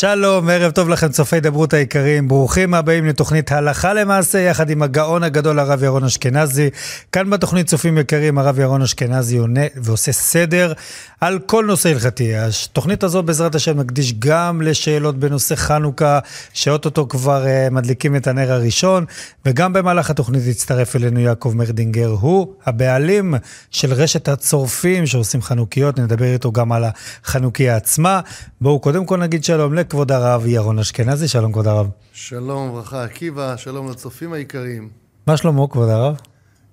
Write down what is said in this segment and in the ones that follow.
שלום, ערב טוב לכם צופי דברות היקרים, ברוכים הבאים לתוכנית הלכה למעשה, יחד עם הגאון הגדול הרב ירון אשכנזי. כאן בתוכנית צופים יקרים, הרב ירון אשכנזי עונה ועושה סדר על כל נושא הלכתי. התוכנית הזו בעזרת השם נקדיש גם לשאלות בנושא חנוכה, שאו-טו-טו כבר uh, מדליקים את הנר הראשון, וגם במהלך התוכנית יצטרף אלינו יעקב מרדינגר, הוא הבעלים של רשת הצורפים שעושים חנוכיות, נדבר איתו גם על החנוכיה עצמה. בואו קודם כל נגיד שלום לכבוד הרב ירון אשכנזי, שלום כבוד הרב. שלום וברכה עקיבא, שלום לצופים היקרים. מה שלמה כבוד הרב?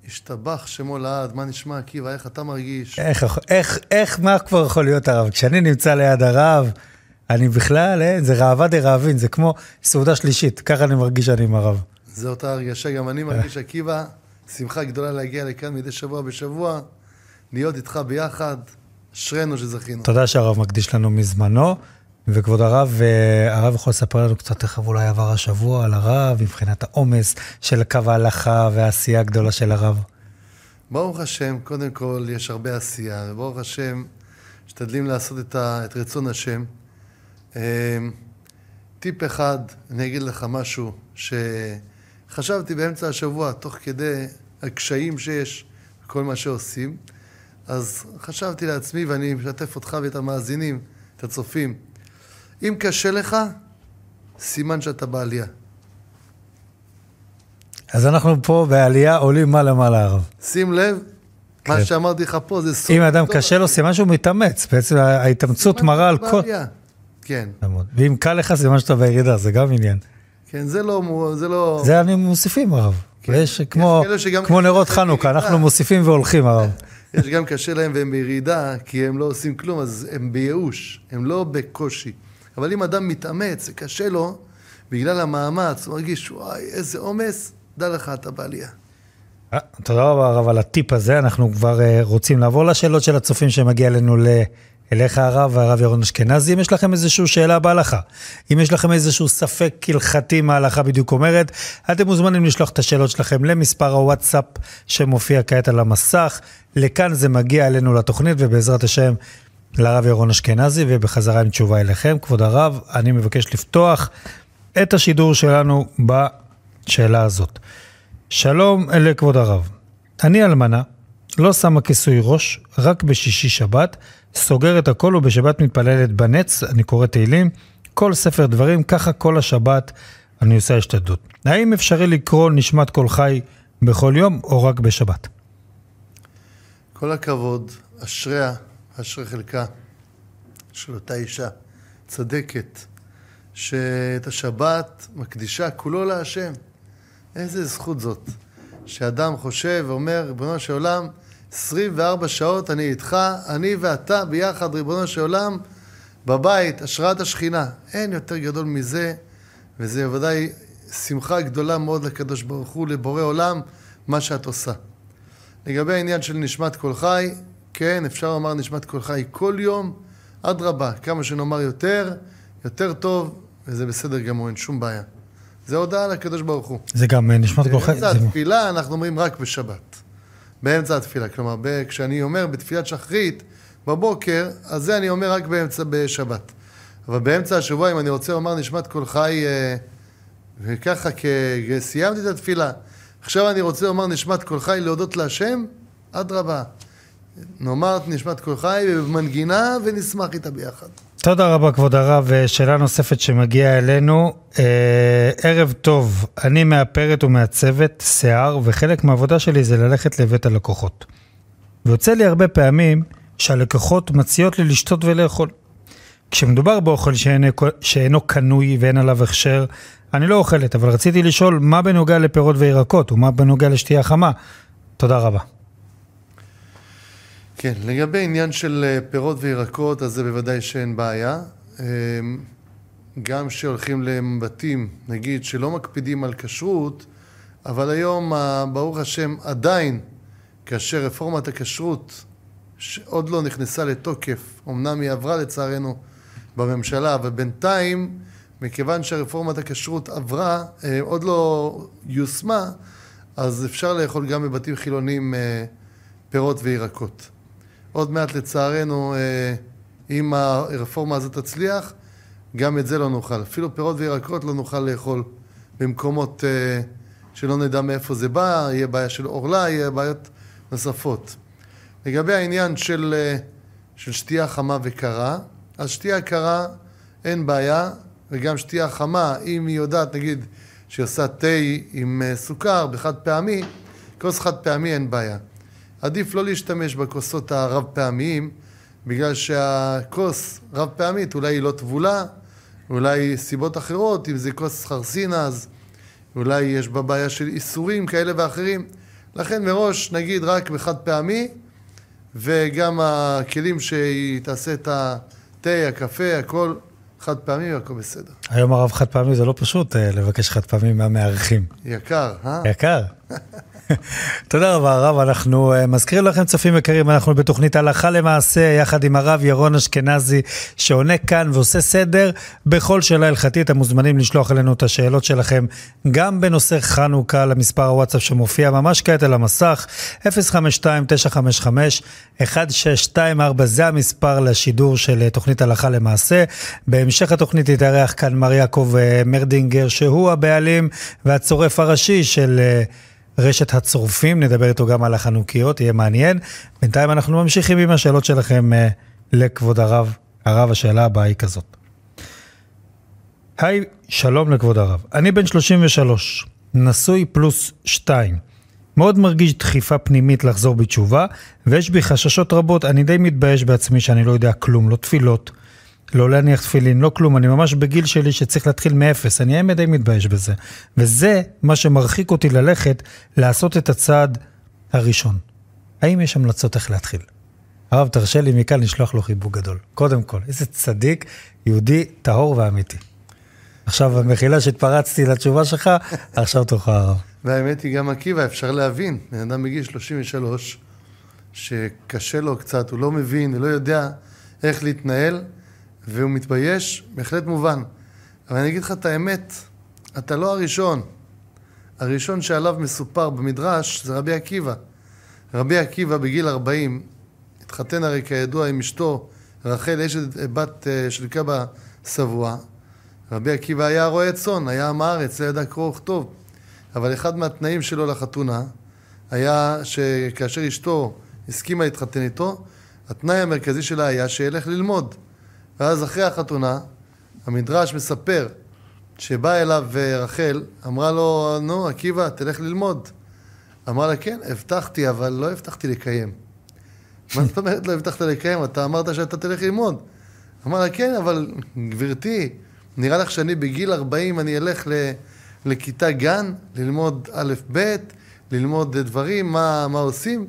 השתבח שמו לעד, מה נשמע עקיבא, איך אתה מרגיש? איך, איך, איך, מה כבר יכול להיות הרב? כשאני נמצא ליד הרב, אני בכלל, אין, זה ראווה דה רעבין, זה כמו סעודה שלישית, ככה אני מרגיש שאני עם הרב. זה אותה הרגשה, גם אני מרגיש עקיבא, שמחה גדולה להגיע לכאן מדי שבוע בשבוע, להיות איתך ביחד, אשרינו שזכינו. תודה שהרב מקדיש לנו מזמנו. וכבוד הרב, אה, הרב יכול לספר לנו קצת איך אולי עבר השבוע על הרב, מבחינת העומס של קו ההלכה והעשייה הגדולה של הרב. ברוך השם, קודם כל יש הרבה עשייה, וברוך השם, משתדלים לעשות את, ה, את רצון השם. אה, טיפ אחד, אני אגיד לך משהו, שחשבתי באמצע השבוע, תוך כדי הקשיים שיש, כל מה שעושים, אז חשבתי לעצמי, ואני משתף אותך ואת המאזינים, את הצופים, אם קשה לך, סימן שאתה בעלייה. אז אנחנו פה בעלייה עולים מעלה מעלה הרב. שים לב, כן. מה שאמרתי לך פה זה סוף. אם אדם קשה לו, סימן שהוא מתאמץ. בעצם ההתאמצות מראה על כל... כן. ואם קל לך, סימן שאתה בירידה, זה גם עניין. כן, זה לא... זה לא... זה אני מוסיפים הרב. כן. ויש כמו, כמו נרות חנוכה, אנחנו מוסיפים והולכים הרב. יש גם קשה להם והם בירידה, כי הם לא עושים כלום, אז הם בייאוש, הם לא בקושי. אבל אם אדם מתאמץ, זה קשה לו, בגלל המאמץ, הוא מרגיש, וואי, איזה עומס, דע לך, אתה בעלייה. אה, תודה רבה הרב על הטיפ הזה, אנחנו כבר אה, רוצים לעבור לשאלות של הצופים שמגיע אלינו ל... אליך הרב והרב ירון אשכנזי, אם יש לכם איזושהי שאלה בהלכה, אם יש לכם איזשהו ספק הלכתי מה ההלכה בדיוק אומרת, אתם מוזמנים לשלוח את השאלות שלכם למספר הוואטסאפ שמופיע כעת על המסך. לכאן זה מגיע אלינו לתוכנית, ובעזרת השם לרב ירון אשכנזי, ובחזרה עם תשובה אליכם. כבוד הרב, אני מבקש לפתוח את השידור שלנו בשאלה הזאת. שלום לכבוד הרב. אני אלמנה, לא שמה כיסוי ראש, רק בשישי שבת, סוגרת הכל ובשבת מתפללת בנץ, אני קורא תהילים, כל ספר דברים, ככה כל השבת אני עושה השתדלות. האם אפשרי לקרוא נשמת כל חי בכל יום או רק בשבת? כל הכבוד, אשריה אשרי חלקה של אותה אישה צדקת, שאת השבת מקדישה כולו להשם. איזה זכות זאת, שאדם חושב ואומר, ריבונו של עולם, 24 שעות אני איתך, אני ואתה ביחד, ריבונו של עולם, בבית, השראת השכינה. אין יותר גדול מזה, וזה בוודאי שמחה גדולה מאוד לקדוש ברוך הוא, לבורא עולם, מה שאת עושה. לגבי העניין של נשמת כל חי, כן, אפשר לומר נשמת כל חי כל יום, אדרבה, כמה שנאמר יותר, יותר טוב, וזה בסדר גמור, אין שום בעיה. זה הודעה לקדוש ברוך הוא. זה גם אה, נשמת כל חי. באמצע התפילה אנחנו אומרים רק בשבת. באמצע התפילה, כלומר, כשאני אומר בתפילת שחרית, בבוקר, אז זה אני אומר רק באמצע, בשבת. אבל באמצע השבוע, אם אני רוצה לומר נשמת כל חי, אה, וככה סיימתי את התפילה, עכשיו אני רוצה לומר נשמת כל חי להודות להשם, אדרבה. נאמר את נשמת כל חי במנגינה ונשמח איתה ביחד. תודה רבה כבוד הרב. שאלה נוספת שמגיעה אלינו, אה, ערב טוב, אני מאפרת ומעצבת שיער וחלק מהעבודה שלי זה ללכת לבית הלקוחות. ויוצא לי הרבה פעמים שהלקוחות מציעות לי לשתות ולאכול. כשמדובר באוכל שאינו, שאינו קנוי ואין עליו הכשר, אני לא אוכלת, אבל רציתי לשאול מה בנוגע לפירות וירקות ומה בנוגע לשתייה חמה. תודה רבה. כן, לגבי עניין של אה, פירות וירקות, אז זה בוודאי שאין בעיה. אמ, גם כשהולכים לבתים, נגיד, שלא מקפידים על כשרות, אבל היום, ברוך השם, עדיין, כאשר רפורמת הכשרות שעוד לא נכנסה לתוקף, אמנם היא עברה לצערנו בממשלה, אבל בינתיים, מכיוון שרפורמת הכשרות עברה, אה, עוד לא יושמה, אז אפשר לאכול גם בבתים חילוניים אה, פירות וירקות. עוד מעט לצערנו, אה, אם הרפורמה הזאת תצליח, גם את זה לא נוכל. אפילו פירות וירקות לא נוכל לאכול במקומות אה, שלא נדע מאיפה זה בא, יהיה בעיה של עורלה, יהיה בעיות נוספות. לגבי העניין של, אה, של שתייה חמה וקרה, אז שתייה קרה אין בעיה, וגם שתייה חמה, אם היא יודעת, נגיד, שהיא עושה תה עם סוכר בחד פעמי, כוס חד פעמי אין בעיה. עדיף לא להשתמש בכוסות הרב פעמיים, בגלל שהכוס רב פעמית אולי היא לא טבולה, אולי סיבות אחרות, אם זה כוס חרסינה אז אולי יש בה בעיה של איסורים כאלה ואחרים. לכן מראש נגיד רק בחד פעמי, וגם הכלים שהיא תעשה את התה, הקפה, הכל חד פעמי והכל בסדר. היום הרב חד פעמי זה לא פשוט אה, לבקש חד פעמי מהמארחים. יקר, אה? יקר. תודה רבה, הרב. אנחנו uh, מזכירים לכם, צופים יקרים, אנחנו בתוכנית הלכה למעשה, יחד עם הרב ירון אשכנזי, שעונה כאן ועושה סדר בכל שאלה הלכתית. אתם מוזמנים לשלוח אלינו את השאלות שלכם, גם בנושא חנוכה, למספר הוואטסאפ שמופיע ממש כעת על המסך, 052-955-1624, זה המספר לשידור של אה, תוכנית הלכה למעשה. בהמשך התוכנית יתארח כאן מר יעקב אה, מרדינגר, שהוא הבעלים והצורף הראשי של... רשת הצורפים, נדבר איתו גם על החנוכיות, יהיה מעניין. בינתיים אנחנו ממשיכים עם השאלות שלכם uh, לכבוד הרב. הרב, השאלה הבאה היא כזאת. היי, שלום לכבוד הרב. אני בן 33, נשוי פלוס 2. מאוד מרגיש דחיפה פנימית לחזור בתשובה, ויש בי חששות רבות, אני די מתבייש בעצמי שאני לא יודע כלום, לא תפילות, לא להניח תפילין, לא כלום, אני ממש בגיל שלי שצריך להתחיל מאפס, אני האמת די מתבייש בזה. וזה מה שמרחיק אותי ללכת לעשות את הצעד הראשון. האם יש המלצות איך להתחיל? הרב, תרשה לי מכאן לשלוח לו חיבוק גדול. קודם כל, איזה צדיק, יהודי טהור ואמיתי. עכשיו, המחילה שהתפרצתי לתשובה שלך, עכשיו תורך הרב. והאמת היא, גם עקיבא, אפשר להבין. בן אדם בגיל 33, שקשה לו קצת, הוא לא מבין, הוא לא יודע איך להתנהל, והוא מתבייש, בהחלט מובן. אבל אני אגיד לך את האמת, אתה לא הראשון. הראשון שעליו מסופר במדרש זה רבי עקיבא. רבי עקיבא בגיל 40 התחתן הרי כידוע עם אשתו רחל, אשת בת אה, של קבא שבוע. רבי עקיבא היה רועה צאן, היה עם הארץ, לא ידע קרוא וכתוב. אבל אחד מהתנאים שלו לחתונה היה שכאשר אשתו הסכימה להתחתן איתו, התנאי המרכזי שלה היה שילך ללמוד. ואז אחרי החתונה, המדרש מספר שבאה אליו אה, רחל, אמרה לו, נו, עקיבא, תלך ללמוד. אמר לה, כן, הבטחתי, אבל לא הבטחתי לקיים. מה זאת אומרת לא הבטחת לקיים? אתה אמרת שאתה תלך ללמוד. אמר לה, כן, אבל גברתי, נראה לך שאני בגיל 40 אני אלך ל, לכיתה גן, ללמוד א'-ב', ללמוד דברים, מה, מה עושים?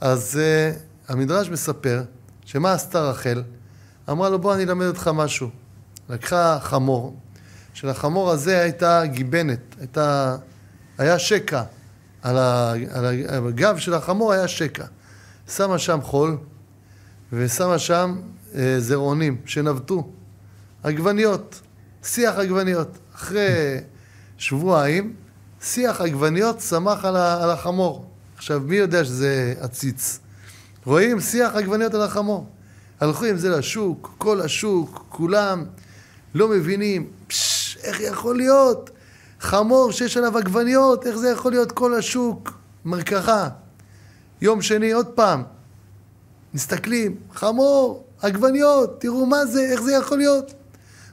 אז uh, המדרש מספר שמה עשתה רחל? אמרה לו, בוא אני אלמד אותך משהו. לקחה חמור, שלחמור הזה הייתה גיבנת, הייתה, היה שקע, על, ה, על הגב של החמור היה שקע. שמה שם חול, ושמה שם אה, זרעונים שנבטו, עגבניות, שיח עגבניות. אחרי שבועיים, שיח עגבניות צמח על, ה, על החמור. עכשיו, מי יודע שזה עציץ? רואים שיח עגבניות על החמור. הלכו עם זה לשוק, כל השוק, כולם לא מבינים, פשש, איך יכול להיות? חמור שיש עליו עגבניות, איך זה יכול להיות כל השוק? מרקחה. יום שני עוד פעם, מסתכלים, חמור, עגבניות, תראו מה זה, איך זה יכול להיות?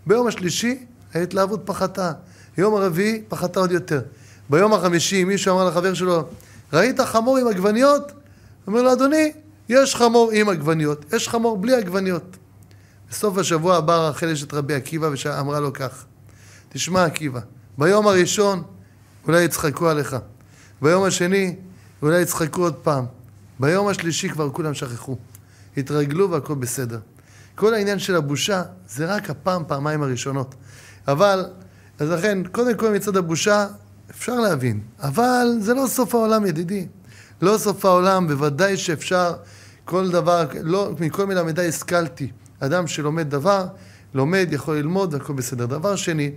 ביום השלישי ההתלהבות פחתה, יום הרביעי פחתה עוד יותר. ביום החמישי מישהו אמר לחבר שלו, ראית חמור עם עגבניות? אומר לו, אדוני, יש חמור עם עגבניות, יש חמור בלי עגבניות. בסוף השבוע הבא רחל אשת רבי עקיבא ואמרה לו כך, תשמע עקיבא, ביום הראשון אולי יצחקו עליך, ביום השני אולי יצחקו עוד פעם, ביום השלישי כבר כולם שכחו, התרגלו והכל בסדר. כל העניין של הבושה זה רק הפעם, פעמיים הראשונות. אבל, אז לכן, קודם כל מצד הבושה אפשר להבין, אבל זה לא סוף העולם ידידי. לא סוף העולם, בוודאי שאפשר כל דבר, לא, מכל מלמדי השכלתי. אדם שלומד דבר, לומד, יכול ללמוד, הכל בסדר. דבר שני,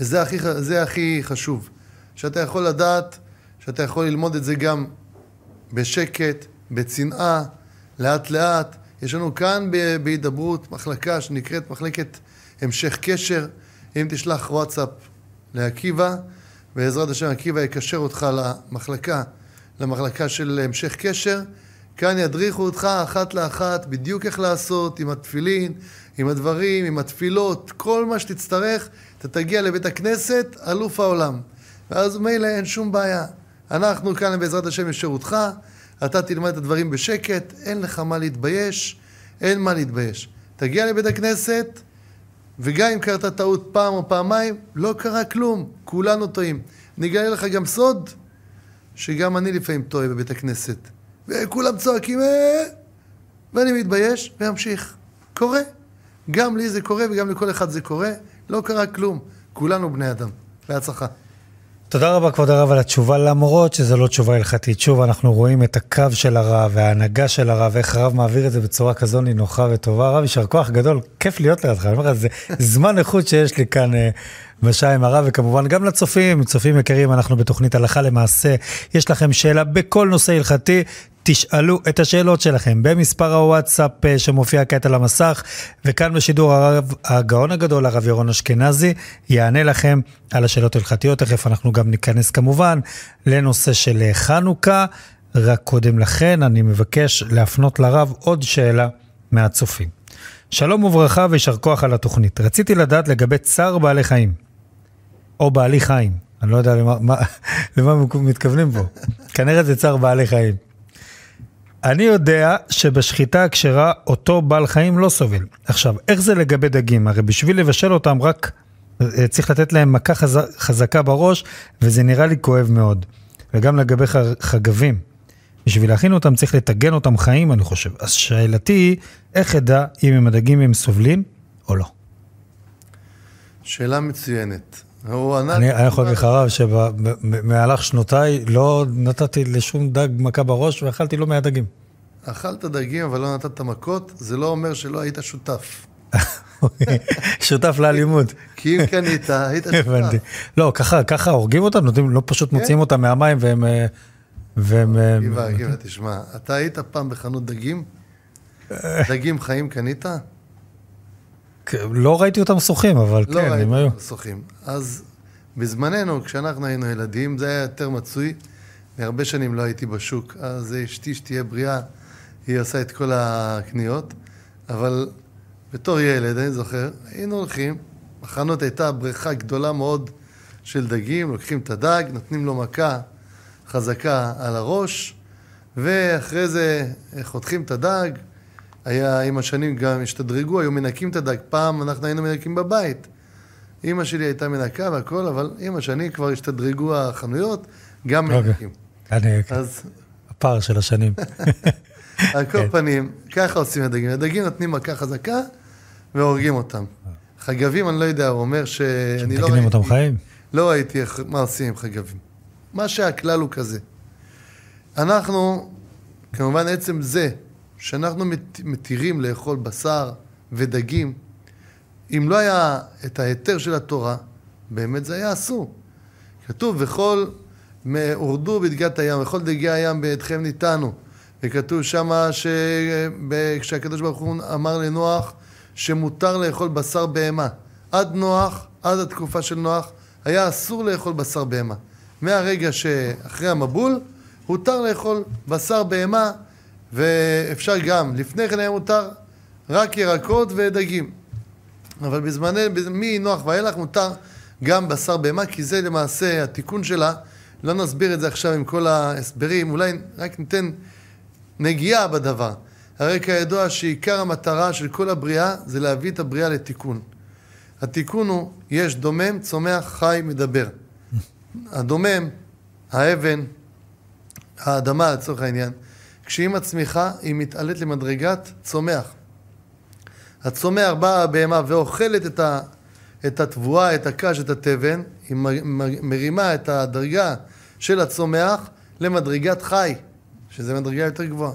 וזה הכי, הכי חשוב, שאתה יכול לדעת, שאתה יכול ללמוד את זה גם בשקט, בצנעה, לאט לאט. יש לנו כאן בהידברות מחלקה שנקראת מחלקת המשך קשר. אם תשלח וואטסאפ לעקיבא, בעזרת השם עקיבא יקשר אותך למחלקה, למחלקה של המשך קשר. כאן ידריכו אותך אחת לאחת בדיוק איך לעשות עם התפילין, עם הדברים, עם התפילות, כל מה שתצטרך, אתה תגיע לבית הכנסת, אלוף העולם. ואז מילא אין שום בעיה. אנחנו כאן בעזרת השם לשירותך, אתה תלמד את הדברים בשקט, אין לך מה להתבייש, אין מה להתבייש. תגיע לבית הכנסת, וגם אם קרתה טעות פעם או פעמיים, לא קרה כלום, כולנו טועים. אני אגלה לך גם סוד, שגם אני לפעמים טועה בבית הכנסת. וכולם צועקים, אה... ואני מתבייש, ואמשיך. קורה. גם לי זה קורה וגם לכל אחד זה קורה, לא קרה כלום. כולנו בני אדם. בהצלחה. תודה רבה, כבוד הרב, על התשובה, למרות שזו לא תשובה הלכתית. שוב, אנחנו רואים את הקו של הרב וההנהגה של הרב, ואיך הרב מעביר את זה בצורה כזו נינוחה וטובה. הרב, יישר כוח גדול, כיף להיות לידך. אני אומר לך, זה זמן איכות שיש לי כאן אה, בשעה עם הרב, וכמובן גם לצופים, צופים יקרים, אנחנו בתוכנית הלכה למעשה. יש לכם שאלה בכל נושא הלכתי, תשאלו את השאלות שלכם במספר הוואטסאפ אה, שמופיע כעת על המסך, וכאן בשידור הרב, הגאון הגדול, הרב ירון אשכנזי, יענה לכם על השאלות ההלכתיות. תכף אנחנו גם ניכנס כמובן לנושא של אה, חנוכה. רק קודם לכן אני מבקש להפנות לרב עוד שאלה מהצופים. שלום וברכה ויישר כוח על התוכנית. רציתי לדעת לגבי צער בעלי חיים, או בעלי חיים, אני לא יודע למה, מה, למה מתכוונים פה. כנראה זה צער בעלי חיים. אני יודע שבשחיטה הכשרה אותו בעל חיים לא סובל. עכשיו, איך זה לגבי דגים? הרי בשביל לבשל אותם רק אה, צריך לתת להם מכה חז... חזקה בראש, וזה נראה לי כואב מאוד. וגם לגבי. חגבים. בשביל להכין אותם צריך לטגן אותם חיים, אני חושב. אז שאלתי היא, איך אדע אם הם הדגים הם סובלים או לא? שאלה מצוינת. אני יכול להגיד לך רב שבמהלך שנותיי לא נתתי לשום דג מכה בראש ואכלתי לא מהדגים. אכלת דגים אבל לא נתת מכות, זה לא אומר שלא היית שותף. שותף לאלימות. כי אם קנית, היית שותף. לא, ככה הורגים אותם? נותנים, לא פשוט כן. מוציאים אותם מהמים והם... אה, והם... גיבה, גיבה, תשמע, אתה היית פעם בחנות דגים? דגים חיים קנית? לא ראיתי אותם שוחים, אבל לא כן, הם היו. לא ראיתי אותם שוחים. אז בזמננו, כשאנחנו היינו ילדים, זה היה יותר מצוי. הרבה שנים לא הייתי בשוק, אז אשתי, שתהיה בריאה, היא עושה את כל הקניות. אבל בתור ילד, אני זוכר, היינו הולכים, בחנות הייתה בריכה גדולה מאוד של דגים, לוקחים את הדג, נותנים לו מכה חזקה על הראש, ואחרי זה חותכים את הדג, היה עם השנים גם השתדרגו, היו מנקים את הדג. פעם אנחנו היינו מנקים בבית. אימא שלי הייתה מנקה והכל, אבל עם השנים כבר השתדרגו החנויות, גם. אוקיי. מנקים. אני, אז... הפער של השנים. על כל כן. פנים, ככה עושים הדגים. הדגים נותנים מכה חזקה והורגים אותם. חגבים, אני לא יודע, הוא אומר שאני לא ראיתי... אותם חיים? לא ראיתי מה עושים עם חגבים. מה שהכלל הוא כזה. אנחנו, כמובן עצם זה שאנחנו מתירים לאכול בשר ודגים, אם לא היה את ההיתר של התורה, באמת זה היה אסור. כתוב, וכל הורדו בדגת הים, וכל דגי הים בידכם ניתנו. וכתוב שמה כשהקדוש ברוך הוא אמר לנוח שמותר לאכול בשר בהמה. עד נוח, עד התקופה של נוח, היה אסור לאכול בשר בהמה. מהרגע שאחרי המבול, הותר לאכול בשר בהמה ואפשר גם, לפני כן היה מותר רק ירקות ודגים. אבל בזמני, מנוח ואילך מותר גם בשר בהמה, כי זה למעשה התיקון שלה. לא נסביר את זה עכשיו עם כל ההסברים, אולי רק ניתן נגיעה בדבר. הרי כידוע שעיקר המטרה של כל הבריאה זה להביא את הבריאה לתיקון. התיקון הוא, יש דומם, צומח, חי, מדבר. הדומם, האבן, האדמה לצורך העניין, כשהיא מצמיחה, היא מתעלית למדרגת צומח. הצומח באה הבהמה ואוכלת את, ה, את התבואה, את הקש, את התבן, היא מרימה את הדרגה של הצומח למדרגת חי, שזה מדרגה יותר גבוהה.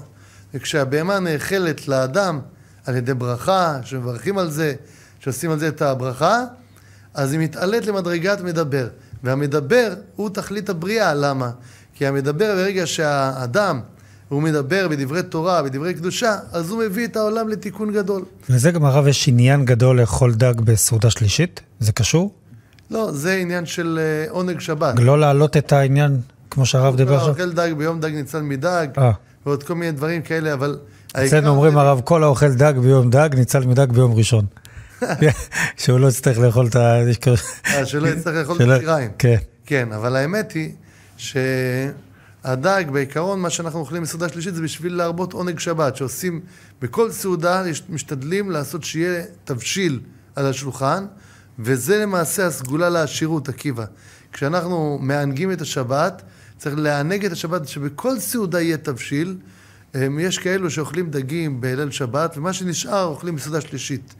וכשהבהמה נאכלת לאדם על ידי ברכה, שמברכים על זה, שעושים על זה את הברכה, אז היא מתעלית למדרגת מדבר. והמדבר הוא תכלית הבריאה, למה? כי המדבר ברגע שהאדם והוא מדבר בדברי תורה, בדברי קדושה, אז הוא מביא את העולם לתיקון גדול. לזה גם הרב יש עניין גדול לאכול דג בסעודה שלישית? זה קשור? לא, זה עניין של אה, עונג שבת. לא להעלות את העניין, כמו שהרב דיבר אתה עכשיו? אוכל דג ביום דג ניצל מדג, אה. ועוד כל מיני דברים כאלה, אבל... אצלנו אומרים הרב, כל האוכל דג ביום דג, ניצל מדג ביום ראשון. שהוא לא יצטרך לאכול את ה... אה, שלא יצטרך לאכול את השיריים. כן. כן, אבל האמת היא שהדג, בעיקרון, מה שאנחנו אוכלים בסעודה שלישית זה בשביל להרבות עונג שבת, שעושים בכל סעודה, משתדלים לעשות שיהיה תבשיל על השולחן, וזה למעשה הסגולה לעשירות, עקיבא. כשאנחנו מענגים את השבת, צריך לענג את השבת, שבכל סעודה יהיה תבשיל. הם, יש כאלו שאוכלים דגים בליל שבת, ומה שנשאר אוכלים בסעודה שלישית.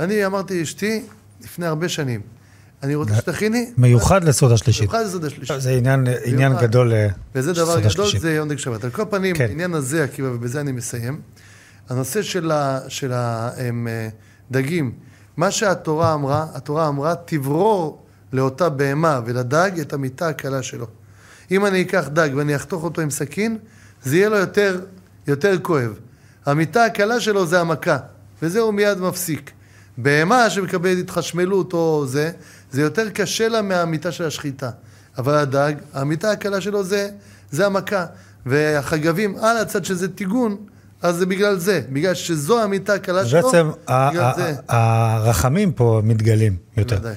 אני אמרתי לאשתי, לפני הרבה שנים, אני רוצה שתכיני... מיוחד לסעודה שלישית. במיוחד לסעודה שלישית. זה עניין- עניין מיוחד. גדול אה, וזה דבר גדול. זה עונג שבת. על כל פנים, כן. העניין הזה, עקיבא, ובזה אני מסיים, הנושא של הדגים, מה שהתורה אמרה, התורה אמרה, תברור לאותה בהמה ולדג את המיטה הקלה שלו. אם אני אקח דג ואני אחתוך אותו עם סכין, זה יהיה לו יותר, יותר כואב. המיטה הקלה שלו זה המכה, וזה הוא מיד מפסיק. בהמה שמקבלת התחשמלות או זה, זה יותר קשה לה מהמיטה של השחיטה. אבל הדג, המיטה הקלה שלו זה, זה המכה. והחגבים על הצד שזה טיגון, אז זה בגלל זה. בגלל שזו המיטה הקלה שלו, בעצם. הרחמים פה מתגלים יותר. בוודאי.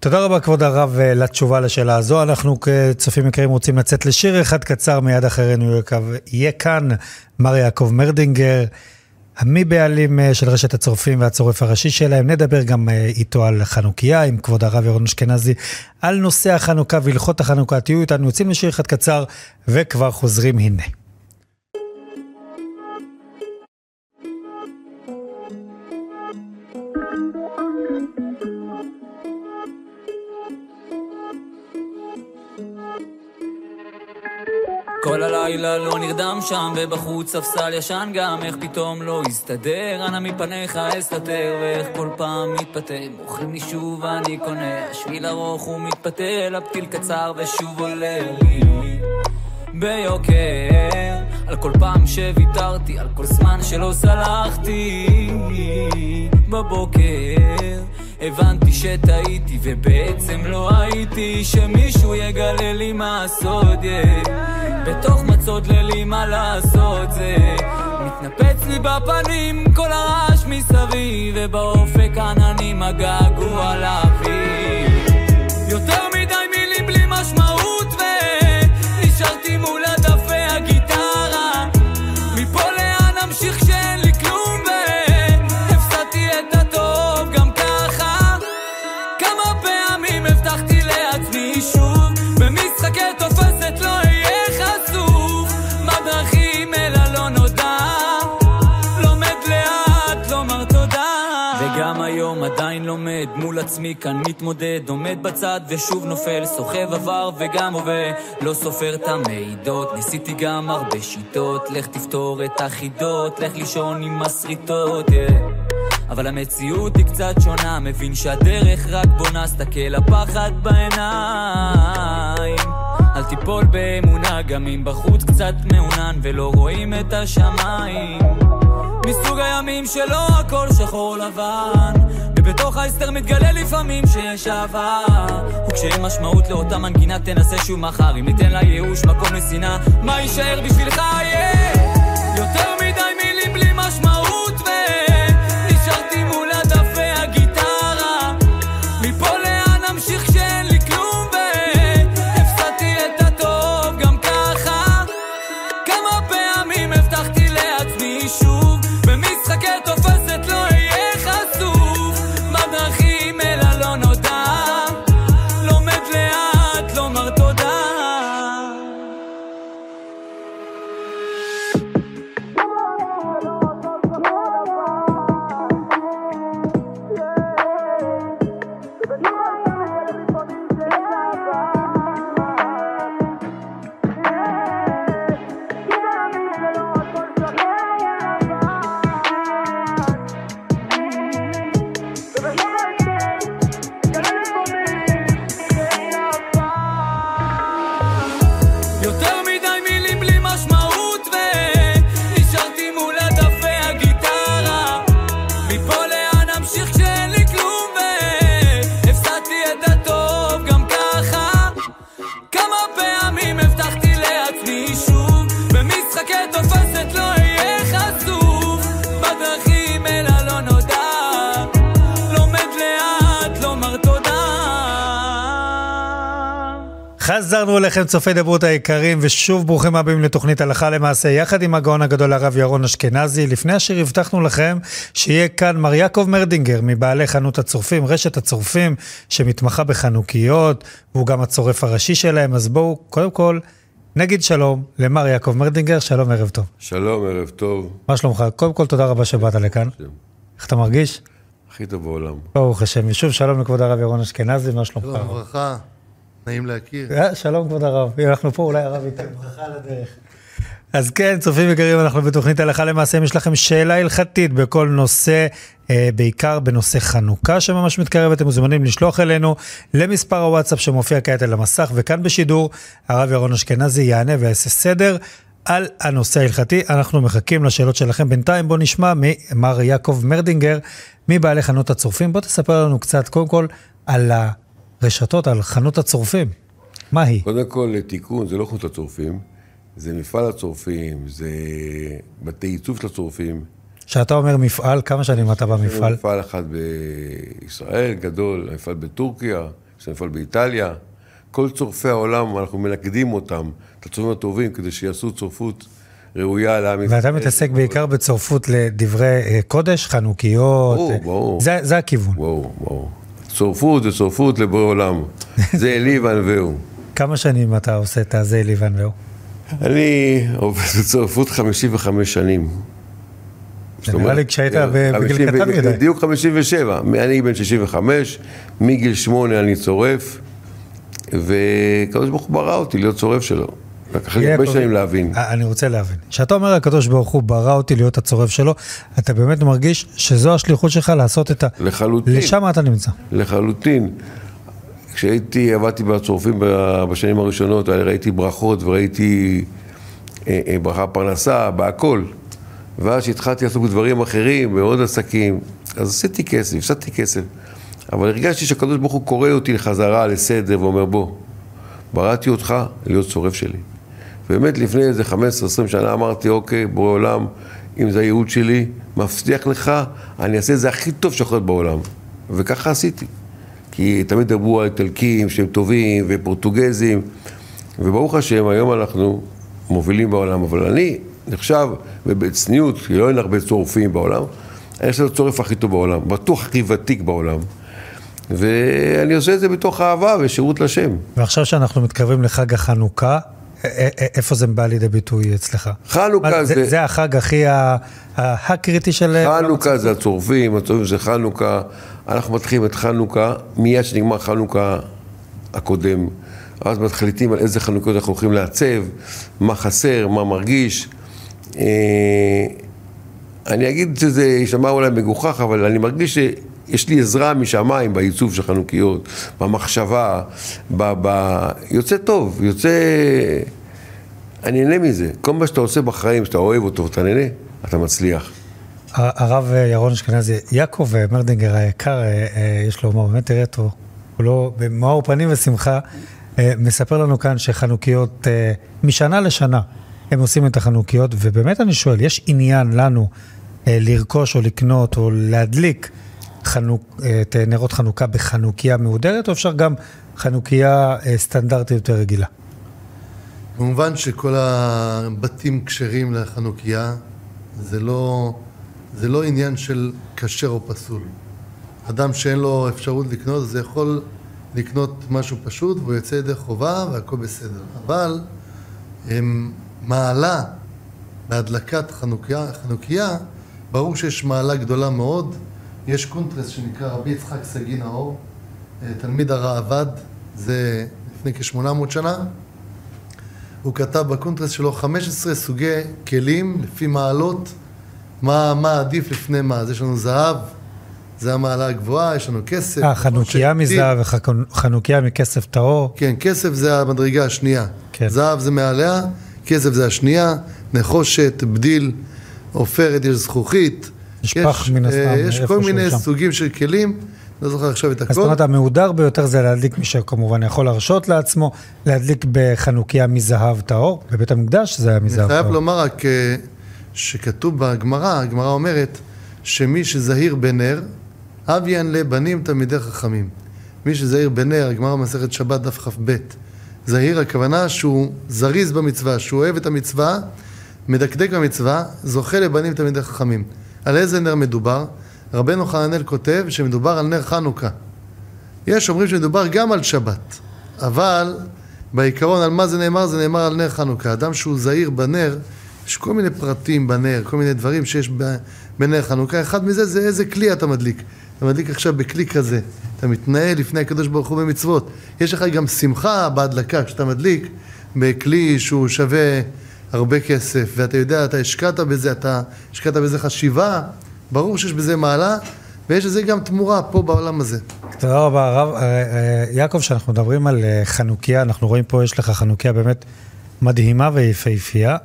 תודה רבה, כבוד הרב, אה, לתשובה לשאלה הזו. אנחנו כצופים יקרים רוצים לצאת לשיר אחד קצר, מיד אחרינו יהיה כאן מר יעקב מרדינגר, המי בעלים אה, של רשת הצורפים והצורף הראשי שלהם. נדבר גם אה, איתו על חנוכיה עם כבוד הרב ירון אשכנזי, על נושא החנוכה והלכות החנוכה. תהיו איתנו, יוצאים לשיר אחד קצר וכבר חוזרים הנה. כל הלילה לא נרדם שם, ובחוץ ספסל ישן גם, איך פתאום לא הסתדר, אנא מפניך אסתתר, ואיך כל פעם מתפתה, מוכרים לי שוב אני קונה, השביל ארוך ומתפתל, הפתיל קצר ושוב עולה. לי ביוקר, על כל פעם שוויתרתי, על כל זמן שלא סלחתי בבוקר. הבנתי שטעיתי ובעצם לא הייתי שמישהו יגלה לי מה הסוד, yeah. בתוך מצוד לילי מה לעשות זה מתנפץ לי בפנים כל הרעש מסביב ובאופק עננים הגעגוע לאוויר יותר מדי מילים בלי משמעות עצמי כאן מתמודד עומד בצד ושוב נופל סוחב עבר וגם הווה לא סופר את המעידות ניסיתי גם הרבה שיטות לך תפתור את החידות לך לישון עם מסריטות yeah. אבל המציאות היא קצת שונה, מבין שהדרך רק בונה, סתכל הפחד בעיניים. אל תיפול באמונה, גם אם בחוץ קצת מעונן ולא רואים את השמיים. מסוג הימים שלא הכל שחור לבן, ובתוך ההסתר מתגלה לפעמים שיש אהבה. וכשאין משמעות לאותה מנגינה תנסה שוב מחר, אם ניתן לייאוש מקום לשנאה, מה יישאר בשבילך יהיה? יותר אליכם צופי דברות היקרים, ושוב ברוכים הבאים לתוכנית הלכה למעשה, יחד עם הגאון הגדול הרב ירון אשכנזי. לפני אשר הבטחנו לכם שיהיה כאן מר יעקב מרדינגר, מבעלי חנות הצורפים, רשת הצורפים, שמתמחה בחנוכיות, והוא גם הצורף הראשי שלהם, אז בואו, קודם כל, נגיד שלום למר יעקב מרדינגר, שלום, ערב טוב. שלום, ערב טוב. מה שלומך? קודם כל, תודה רבה שבאת לכאן. איך אתה מרגיש? הכי טוב בעולם. ברוך השם, ושוב שלום לכבוד הרב ירון אשכנזי, מה שלומך? שלום וברכה, נעים להכיר. אה, שלום כבוד הרב, אנחנו פה, אולי הרב ייתן ברכה על הדרך. אז כן, צופים יקרים, אנחנו בתוכנית הלכה למעשה, אם יש לכם שאלה הלכתית בכל נושא, אה, בעיקר בנושא חנוכה שממש מתקרב, אתם מוזמנים לשלוח אלינו למספר הוואטסאפ שמופיע כעת על המסך, וכאן בשידור, הרב ירון אשכנזי יענה ויעשה סדר על הנושא ההלכתי. אנחנו מחכים לשאלות שלכם. בינתיים בואו נשמע ממר יעקב מרדינגר, מבעלי חנות הצורפים. בוא תספר לנו קצת, קודם כל, על הרשתות, על חנות הצורפים. מה היא? קודם כל, תיקון, זה לא חנות הצורפים, זה מפעל הצורפים, זה בתי עיצוב של הצורפים. כשאתה אומר מפעל, כמה שנים אתה במפעל? מפעל אחד בישראל, גדול, מפעל בטורקיה, יש מפעל באיטליה. כל צורפי העולם, אנחנו מנקדים אותם, את הצורפים הטובים, כדי שיעשו צורפות ראויה לעם ישראל. ואתה מתעסק בעיקר בצורפות לדברי אה, קודש, חנוכיות. ברור, ברור. זה, זה הכיוון. ברור, ברור. צורפות זה צורפות לבורא עולם. זה אלי וענווהו. כמה שנים אתה עושה את הזה אלי וענווהו? אני עובד בצורפות 55 שנים. זה נראה לי כשהיית בגיל קטן מדי. בדיוק 57. אני בן 65, מגיל 8 אני צורף, וקדוש ברוך הוא ברא אותי להיות צורף שלו. לקח לי הרבה שנים להבין. אני רוצה להבין. כשאתה אומר הקדוש ברוך הוא ברא אותי להיות הצורף שלו, אתה באמת מרגיש שזו השליחות שלך לעשות את ה... לחלוטין. לשם אתה נמצא. לחלוטין. כשהייתי, עבדתי בצורפים בשנים הראשונות, ראיתי ברכות וראיתי אה, אה, ברכה פרנסה, בהכל. ואז כשהתחלתי לעסוק בדברים אחרים, בעוד עסקים, אז עשיתי כסף, הפסדתי כסף. אבל הרגשתי שהקדוש ברוך הוא קורא אותי לחזרה, לסדר, ואומר בוא, בראתי אותך להיות צורף שלי. באמת לפני איזה 15-20 שנה אמרתי, אוקיי, בורא עולם, אם זה הייעוד שלי, מבטיח לך, אני אעשה את זה הכי טוב שיכול להיות בעולם. וככה עשיתי. כי תמיד דיברו על איטלקים שהם טובים ופורטוגזים, וברוך השם, היום אנחנו מובילים בעולם, אבל אני נחשב, ובצניעות, כי לא אין הרבה צורפים בעולם, אני חושב הצורף הכי טוב בעולם, בטוח הכי ותיק בעולם. ואני עושה את זה בתוך אהבה ושירות לשם. ועכשיו שאנחנו מתקרבים לחג החנוכה, איפה זה בא לידי ביטוי אצלך? חנוכה זה... זה החג הכי הקריטי של... חנוכה זה הצורפים, הצורפים זה חנוכה. אנחנו מתחילים את חנוכה, מיד שנגמר חנוכה הקודם. אז מחליטים על איזה חנוכיות אנחנו הולכים לעצב, מה חסר, מה מרגיש. אה, אני אגיד שזה יישמע אולי מגוחך, אבל אני מרגיש שיש לי עזרה משמיים בעיצוב של חנוכיות, במחשבה, ב... ב... יוצא טוב, יוצא... אני נהנה מזה. כל מה שאתה עושה בחיים, שאתה אוהב אותו ואתה נהנה, אתה מצליח. הרב ירון אשכנזי, יעקב מרדינגר היקר, אה, אה, יש לו באמת אותו, הוא לא, במאור פנים ושמחה, מספר לנו כאן שחנוכיות, משנה לשנה, הם עושים את החנוכיות, ובאמת אני שואל, יש עניין לנו לרכוש או לקנות או להדליק חנוק, את נרות חנוכה בחנוכיה מהודרת, או אפשר גם חנוכיה סטנדרטית יותר רגילה? כמובן שכל הבתים כשרים לחנוכיה, זה לא, זה לא עניין של כשר או פסול. אדם שאין לו אפשרות לקנות, זה יכול לקנות משהו פשוט והוא יוצא ידי חובה והכל בסדר. אבל הם, מעלה בהדלקת חנוכיה, חנוכיה, ברור שיש מעלה גדולה מאוד. יש קונטרס שנקרא רבי יצחק סגי נאור, תלמיד הראב"ד, זה לפני כ-800 שנה. הוא כתב בקונטרס שלו 15 סוגי כלים לפי מעלות, מה, מה עדיף לפני מה. אז יש לנו זהב, זה המעלה הגבוהה, יש לנו כסף. אה, חנוכיה מזהב וחנוכיה מכסף טהור. כן, כסף זה המדרגה השנייה. כן. זהב זה מעליה, כסף זה השנייה, נחושת, בדיל, עופרת, יש זכוכית. יש פח מן הסתם, אה, יש כל מיני שם. סוגים של כלים. לא זוכר עכשיו את הכל. זאת אומרת, המהודר ביותר זה להדליק, מי שכמובן יכול להרשות לעצמו, להדליק בחנוכיה מזהב טהור. בבית המקדש זה היה מזהב טהור. אני חייב לומר רק אה, שכתוב בגמרא, הגמרא אומרת שמי שזהיר בנר, אביאן לבנים תלמידי חכמים. מי שזהיר בנר, הגמרא מסכת שבת דף כ"ב, זהיר, הכוונה שהוא זריז במצווה, שהוא אוהב את המצווה, מדקדק במצווה, זוכה לבנים תלמידי חכמים. על איזה נר מדובר? רבנו חננאל כותב שמדובר על נר חנוכה. יש אומרים שמדובר גם על שבת, אבל בעיקרון על מה זה נאמר? זה נאמר על נר חנוכה. אדם שהוא זהיר בנר, יש כל מיני פרטים בנר, כל מיני דברים שיש בנר חנוכה. אחד מזה זה איזה כלי אתה מדליק. אתה מדליק עכשיו בכלי כזה, אתה מתנהל לפני הקדוש ברוך הוא במצוות. יש לך גם שמחה בהדלקה כשאתה מדליק בכלי שהוא שווה הרבה כסף, ואתה יודע, אתה השקעת בזה, אתה השקעת בזה חשיבה, ברור שיש בזה מעלה, ויש לזה גם תמורה פה בעולם הזה. תודה רבה, הרב. אה, אה, יעקב, כשאנחנו מדברים על אה, חנוכיה, אנחנו רואים פה, יש לך חנוכיה באמת מדהימה ויפהפייה.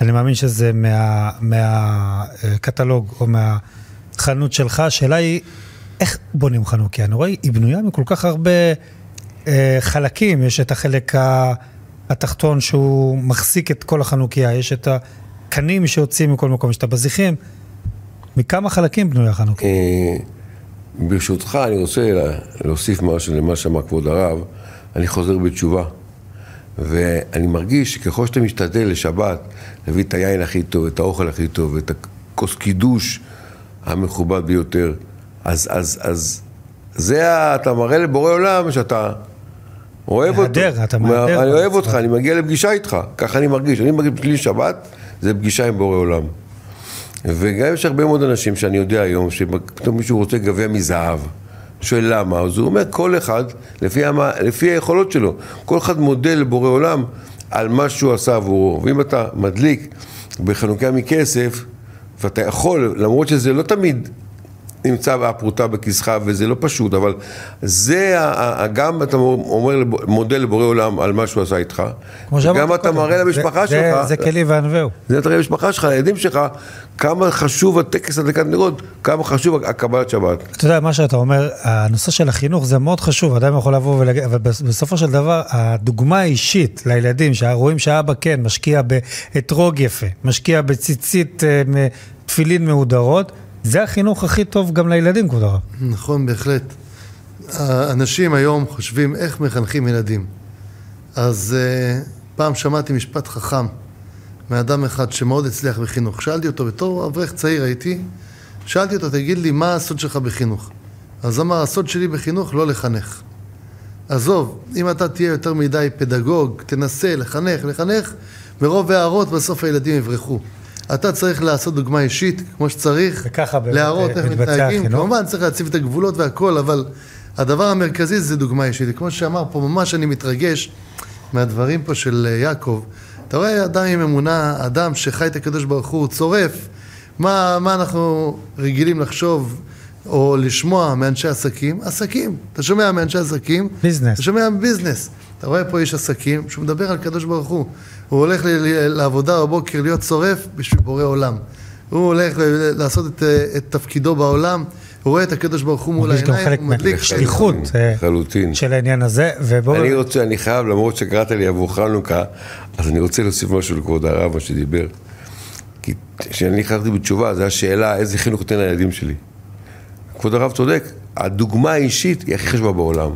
אני מאמין שזה מה, מהקטלוג או מהחנות שלך. השאלה היא, איך בונים חנוכיה? אני רואה, היא בנויה מכל כך הרבה אה, חלקים. יש את החלק התחתון שהוא מחזיק את כל החנוכיה, יש את הקנים שיוצאים מכל מקום, יש את הבזיחים. מכמה חלקים בנויה חנוכיה? ברשותך, אני רוצה להוסיף משהו למה שאמר כבוד הרב. אני חוזר בתשובה. ואני מרגיש שככל שאתה משתדל לשבת, להביא את היין הכי טוב, את האוכל הכי טוב, את הכוס קידוש המכובד ביותר, אז, אז, אז זה, אתה מראה לבורא עולם שאתה אוהב אותו. מהדר, אתה מהדר. אני אוהב אותך, אני מגיע לפגישה איתך, ככה אני מרגיש. אני מרגיש בלי שבת, זה פגישה עם בורא עולם. וגם יש הרבה מאוד אנשים שאני יודע היום, שפתאום מישהו רוצה גביע מזהב. שואל למה, אז הוא אומר כל אחד לפי, המה, לפי היכולות שלו, כל אחד מודה לבורא עולם על מה שהוא עשה עבורו, ואם אתה מדליק בחנוכיה מכסף, ואתה יכול, למרות שזה לא תמיד נמצא הפרוטה בכיסך וזה לא פשוט, אבל זה גם אתה אומר, מודה לבורא עולם על מה שהוא עשה איתך, וגם אתה מראה למשפחה זה, שלך, זה, זה כלי וענווהו. זה אתה למשפחה שלך, לילדים שלך, כמה חשוב הטקס הדלקת נרות, כמה חשוב הקבלת שבת. אתה יודע, מה שאתה אומר, הנושא של החינוך זה מאוד חשוב, אדם יכול לבוא ולהגיד, אבל בסופו של דבר, הדוגמה האישית לילדים, שרואים שהאבא כן משקיע באתרוג יפה, משקיע בציצית אה, תפילין מהודרות, זה החינוך הכי טוב גם לילדים, כבוד הרב. נכון, בהחלט. האנשים היום חושבים איך מחנכים ילדים. אז uh, פעם שמעתי משפט חכם מאדם אחד שמאוד הצליח בחינוך. שאלתי אותו, בתור אברך צעיר הייתי, שאלתי אותו, תגיד לי, מה הסוד שלך בחינוך? אז אמר, הסוד שלי בחינוך לא לחנך. עזוב, אם אתה תהיה יותר מדי פדגוג, תנסה לחנך, לחנך, מרוב הערות בסוף הילדים יברחו. אתה צריך לעשות דוגמה אישית, כמו שצריך, וככה להראות איך מתנהגים. כמובן, צריך להציב את הגבולות והכל, אבל הדבר המרכזי זה דוגמה אישית. כמו שאמר פה, ממש אני מתרגש מהדברים פה של אה, יעקב. אתה רואה אדם עם אמונה, אדם שחי את הקדוש ברוך הוא, צורף. מה, מה אנחנו רגילים לחשוב או לשמוע מאנשי עסקים? עסקים. אתה שומע מאנשי עסקים? ביזנס. אתה שומע ביזנס. אתה רואה פה איש עסקים שהוא מדבר על קדוש ברוך הוא. הוא הולך לעבודה בבוקר להיות שורף בשביל בורא עולם. הוא הולך לעשות את, את תפקידו בעולם, הוא רואה את הקדוש ברוך הוא מול העיניים, הוא מדליק שליחות אה, של העניין הזה. ובוא... אני רוצה, אני חייב, למרות שקראת לי עבור חנוכה, אז אני רוצה להוסיף משהו לכבוד הרב, מה שדיבר. כי כשאני נכנסתי בתשובה, זו השאלה, איזה חינוך נותן לילדים שלי. כבוד הרב צודק, הדוגמה האישית היא הכי חשובה בעולם.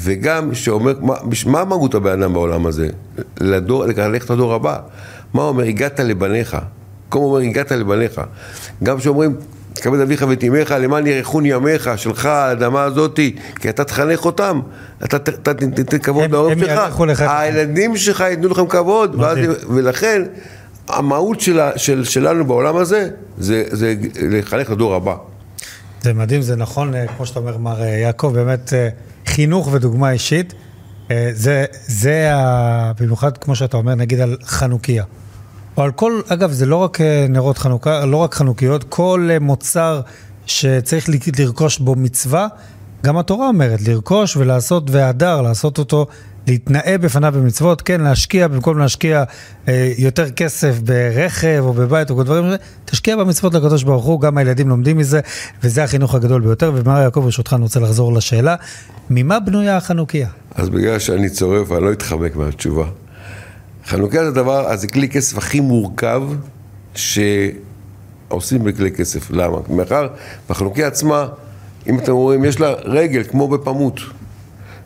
וגם שאומר, מה, מה מהות הבן אדם בעולם הזה? לדור, ללכת לדור הבא. מה אומר, הגעת לבניך. כמו אומר, הגעת לבניך. גם שאומרים, תקבל אביך ואת אמך, למען ירחון ימיך, שלך, האדמה הזאתי, כי אתה תחנך אותם, אתה תתן כבוד להורים שלך, הילדים שלך ייתנו לכם כבוד, ואז, ולכן המהות שלה, של, שלנו בעולם הזה, זה, זה לחנך לדור הבא. זה מדהים, זה נכון, אה, כמו שאתה אומר, מר אה, יעקב, באמת... חינוך ודוגמה אישית, אה, זה, זה ה... במיוחד כמו שאתה אומר, נגיד על חנוכיה. או על כל, אגב, זה לא רק אה, נרות חנוכה, לא רק חנוכיות, כל אה, מוצר שצריך לרכוש בו מצווה, גם התורה אומרת, לרכוש ולעשות והדר, לעשות אותו להתנאה בפניו במצוות, כן, להשקיע, במקום להשקיע אה, יותר כסף ברכב או בבית או דברים, תשקיע במצוות לקדוש ברוך הוא, גם הילדים לומדים מזה, וזה החינוך הגדול ביותר. ומר יעקב, ברשותך, אני רוצה לחזור לשאלה, ממה בנויה החנוכיה? אז בגלל שאני צורף, אני לא אתחמק מהתשובה. חנוכיה זה דבר, אז זה כלי כסף הכי מורכב שעושים בכלי כסף. למה? מאחר, בחנוכיה עצמה, אם אתם רואים, יש לה רגל כמו בפמות.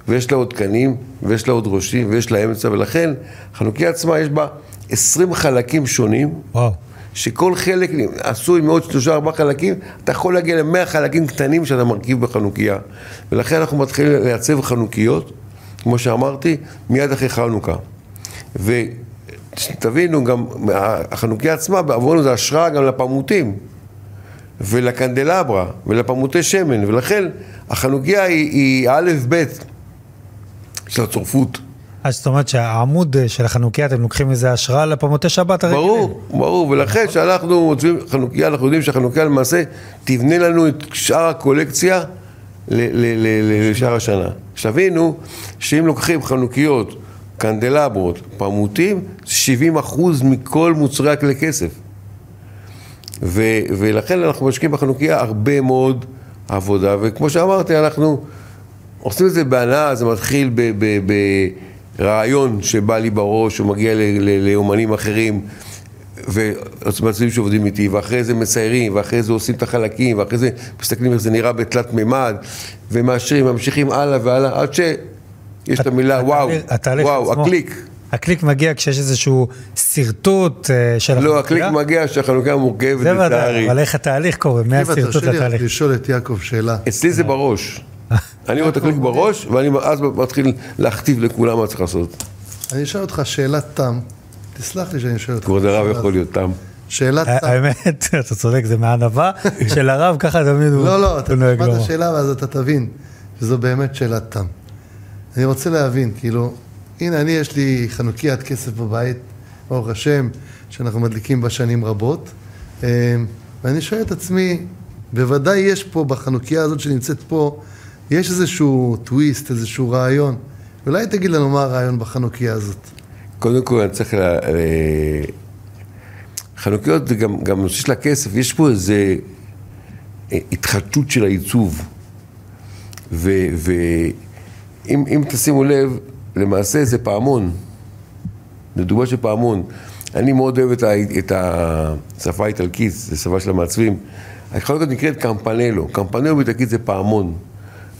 ויש לה עוד קנים, ויש לה עוד ראשים, ויש לה אמצע, ולכן חנוכיה עצמה יש בה 20 חלקים שונים. וואו. שכל חלק עשוי מעוד שלושה ארבעה חלקים, אתה יכול להגיע למאה חלקים קטנים שאתה מרכיב בחנוכיה. ולכן אנחנו מתחילים לייצב חנוכיות, כמו שאמרתי, מיד אחרי חנוכה. ותבינו, גם החנוכיה עצמה, בעבורנו זה השראה גם לפמוטים, ולקנדלברה, ולפמוטי שמן, ולכן החנוכיה היא, היא א' ב' של הצורפות. אז זאת אומרת שהעמוד אה, של החנוכיה, אתם לוקחים איזה השראה לפמוטי שבת הרגילים. ברור, ברור, ולכן כשאנחנו מוצאים חנוכיה, אנחנו יודעים שהחנוכיה למעשה תבנה לנו את שאר הקולקציה לשאר השנה. שתבינו שאם לוקחים חנוכיות, קנדלברות, פמוטים, 70 אחוז מכל מוצרי הכלי כסף. ו- ולכן אנחנו משקיעים בחנוכיה הרבה מאוד עבודה, וכמו שאמרתי, אנחנו עושים את זה בהנאה, זה מתחיל ב... ב-, ב- רעיון שבא לי בראש, הוא מגיע לאומנים אחרים, ומצבים שעובדים איתי, ואחרי זה מציירים, ואחרי זה עושים את החלקים, ואחרי זה מסתכלים איך זה נראה בתלת מימד, ומאשרים, ממשיכים הלאה והלאה, עד שיש את המילה וואו, וואו, הקליק. הקליק מגיע כשיש איזשהו שרטוט אה, של החנוכיה? לא, הקליק מגיע כשהחנוכיה מורכבת, לצערי. זה ודאי, אבל איך התהליך קורה, מהשרטוט לתהליך? תרשה לי לשאול את יעקב שאלה. אצלי זה בראש. אני רואה את הקליק בראש, ואני אז מתחיל להכתיב לכולם מה צריך לעשות. אני אשאל אותך שאלת תם, תסלח לי שאני שואל אותך. כבוד הרב יכול להיות תם. שאלת תם. האמת, אתה צודק, זה מהענווה של הרב, ככה תמיד הוא לא, לא, אתה תשמע את השאלה ואז אתה תבין שזו באמת שאלת תם. אני רוצה להבין, כאילו, הנה, אני יש לי חנוקיית כסף בבית, ברוך השם, שאנחנו מדליקים בה שנים רבות, אמ, ואני שואל את עצמי, בוודאי יש פה, בחנוכיה הזאת שנמצאת פה, יש איזשהו טוויסט, איזשהו רעיון. אולי תגיד לנו מה הרעיון בחנוכיה הזאת. קודם כל, אני צריך ל... חנוכיות זה גם, גם נושא של הכסף, יש פה איזה אה, התחדשות של העיצוב. ואם תשימו לב, למעשה זה פעמון. זה דוגמה של פעמון. אני מאוד אוהב את, ה, את השפה האיטלקית, זו שפה של המעצבים. החנוכיות נקראת קמפנלו. קמפנלו באיטלקית זה פעמון.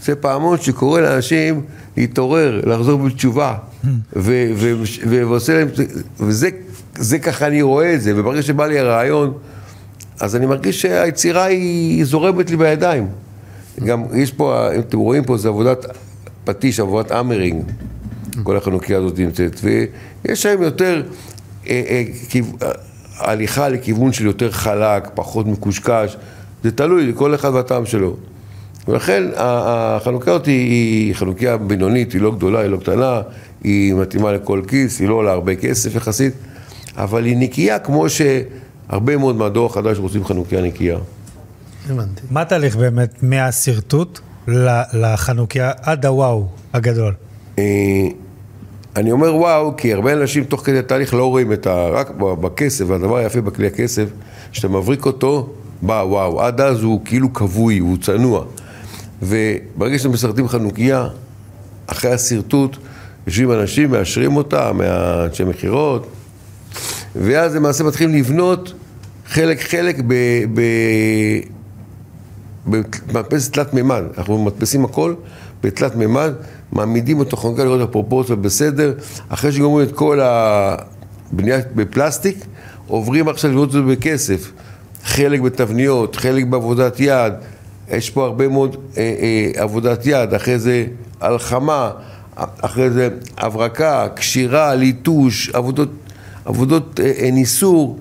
זה פעמון שקורא לאנשים להתעורר, לחזור בתשובה, ועושה להם, וזה זה ככה אני רואה את זה, וברגע שבא לי הרעיון, אז אני מרגיש שהיצירה היא זורמת לי בידיים. גם יש פה, אם אתם רואים פה, זה עבודת פטיש, עבודת אמרינג, כל החנוכיה הזאת נמצאת, ויש להם יותר אה, אה, כיו, הליכה לכיוון של יותר חלק, פחות מקושקש, זה תלוי, לכל אחד והטעם שלו. ולכן החנוכיה הזאת היא חנוכיה בינונית, היא לא גדולה, היא לא קטנה, היא מתאימה לכל כיס, היא לא עולה הרבה כסף יחסית, אבל היא נקייה כמו שהרבה מאוד מהדור החדש רוצים חנוכיה נקייה. הבנתי. מה התהליך באמת מהשרטוט לחנוכיה עד הוואו הגדול? אני אומר וואו, כי הרבה אנשים תוך כדי תהליך לא רואים את ה... רק בכסף, והדבר היפה בכלי הכסף, שאתה מבריק אותו, בא וואו. עד אז הוא כאילו כבוי, הוא צנוע. וברגע שאתם מסרטים חנוכיה, אחרי השרטוט, יושבים אנשים, מאשרים אותה, מאנשי מכירות, ואז למעשה מתחילים לבנות חלק חלק במדפסת תלת מימד. אנחנו מדפסים הכל בתלת מימד, מעמידים אותו חנוכיה לראות את הפרופורציות בסדר, אחרי שגומרים את כל הבנייה בפלסטיק, עוברים עכשיו לראות את זה בכסף. חלק בתבניות, חלק בעבודת יד, יש פה הרבה מאוד אה, אה, עבודת יד, אחרי זה הלחמה, אחרי זה הברקה, קשירה, ליטוש, עבודות, עבודות אה, אה, ניסור,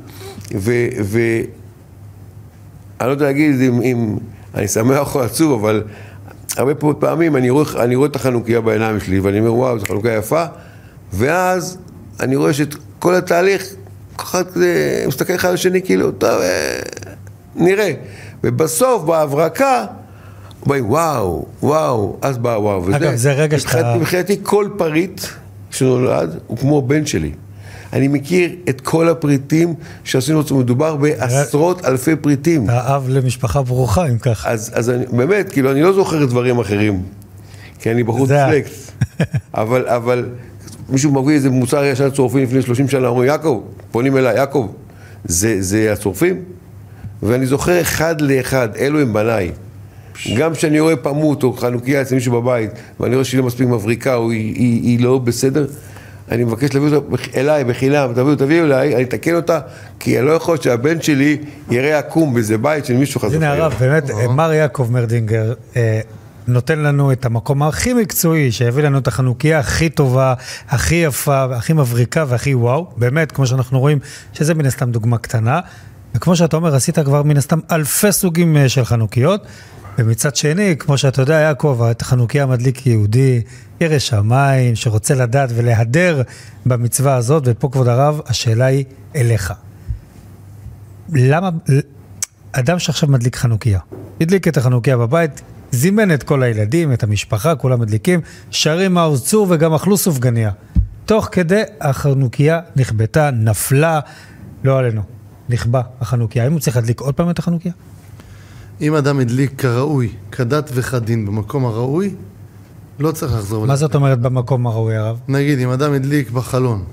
ואני לא יודע להגיד אם, אם אני שמח או עצוב, אבל הרבה פעמים אני רואה, אני רואה את החנוכיה בעיניים שלי, ואני אומר, וואו, זו חנוכיה יפה, ואז אני רואה שאת כל התהליך, ככה כזה, מסתכל אחד על השני, כאילו, טוב, אה, נראה. ובסוף, בהברקה, אומרים, וואו, וואו, אז בא וואו. וזה, אגב, זה רגע שאתה... מבחינתי כל פריט שנולד הוא כמו בן שלי. אני מכיר את כל הפריטים שעשינו, מדובר בעשרות אלפי פריטים. אתה אב למשפחה ברוכה, אם ככה. אז, אז אני, באמת, כאילו, אני לא זוכר דברים אחרים, כי אני בחוץ פלקס. אבל, אבל מישהו מביא איזה מוצר ישן צורפים לפני 30 שנה, אומרים, יעקב, פונים אליי, יעקב, זה, זה הצורפים? ואני זוכר אחד לאחד, אלו הם בניי. גם כשאני רואה פמות או חנוכיה אצל מישהו בבית, ואני רואה שהיא לא מספיק מבריקה או היא, היא, היא לא בסדר, אני מבקש להביא אותה אליי בחינם, תביאו, תביאו אליי, אני אתקן אותה, כי אני לא יכול שהבן שלי יראה עקום באיזה בית של מישהו חס הנה הרב, באמת, מר יעקב מרדינגר אה, נותן לנו את המקום הכי מקצועי, שהביא לנו את החנוכיה הכי טובה, הכי יפה, הכי מבריקה והכי וואו. באמת, כמו שאנחנו רואים, שזה מן הסתם דוגמה קטנה. וכמו שאתה אומר, עשית כבר מן הסתם אלפי סוגים אה, של חנוכיות. ומצד שני, כמו שאתה יודע, יעקב, את החנוכיה מדליק יהודי, ירא שמיים, שרוצה לדעת ולהדר במצווה הזאת, ופה, כבוד הרב, השאלה היא אליך. למה, אדם שעכשיו מדליק חנוכיה, הדליק את החנוכיה בבית, זימן את כל הילדים, את המשפחה, כולם מדליקים, שרים מעוז צור וגם אכלו סופגניה. תוך כדי החנוכיה נכבתה, נפלה, לא עלינו, נכבה החנוכיה. האם הוא צריך להדליק עוד פעם את החנוכיה? אם אדם הדליק כראוי, כדת וכדין במקום הראוי, לא צריך לחזור. מה זאת אומרת במקום הראוי, הרב? נגיד, אם אדם הדליק בחלון,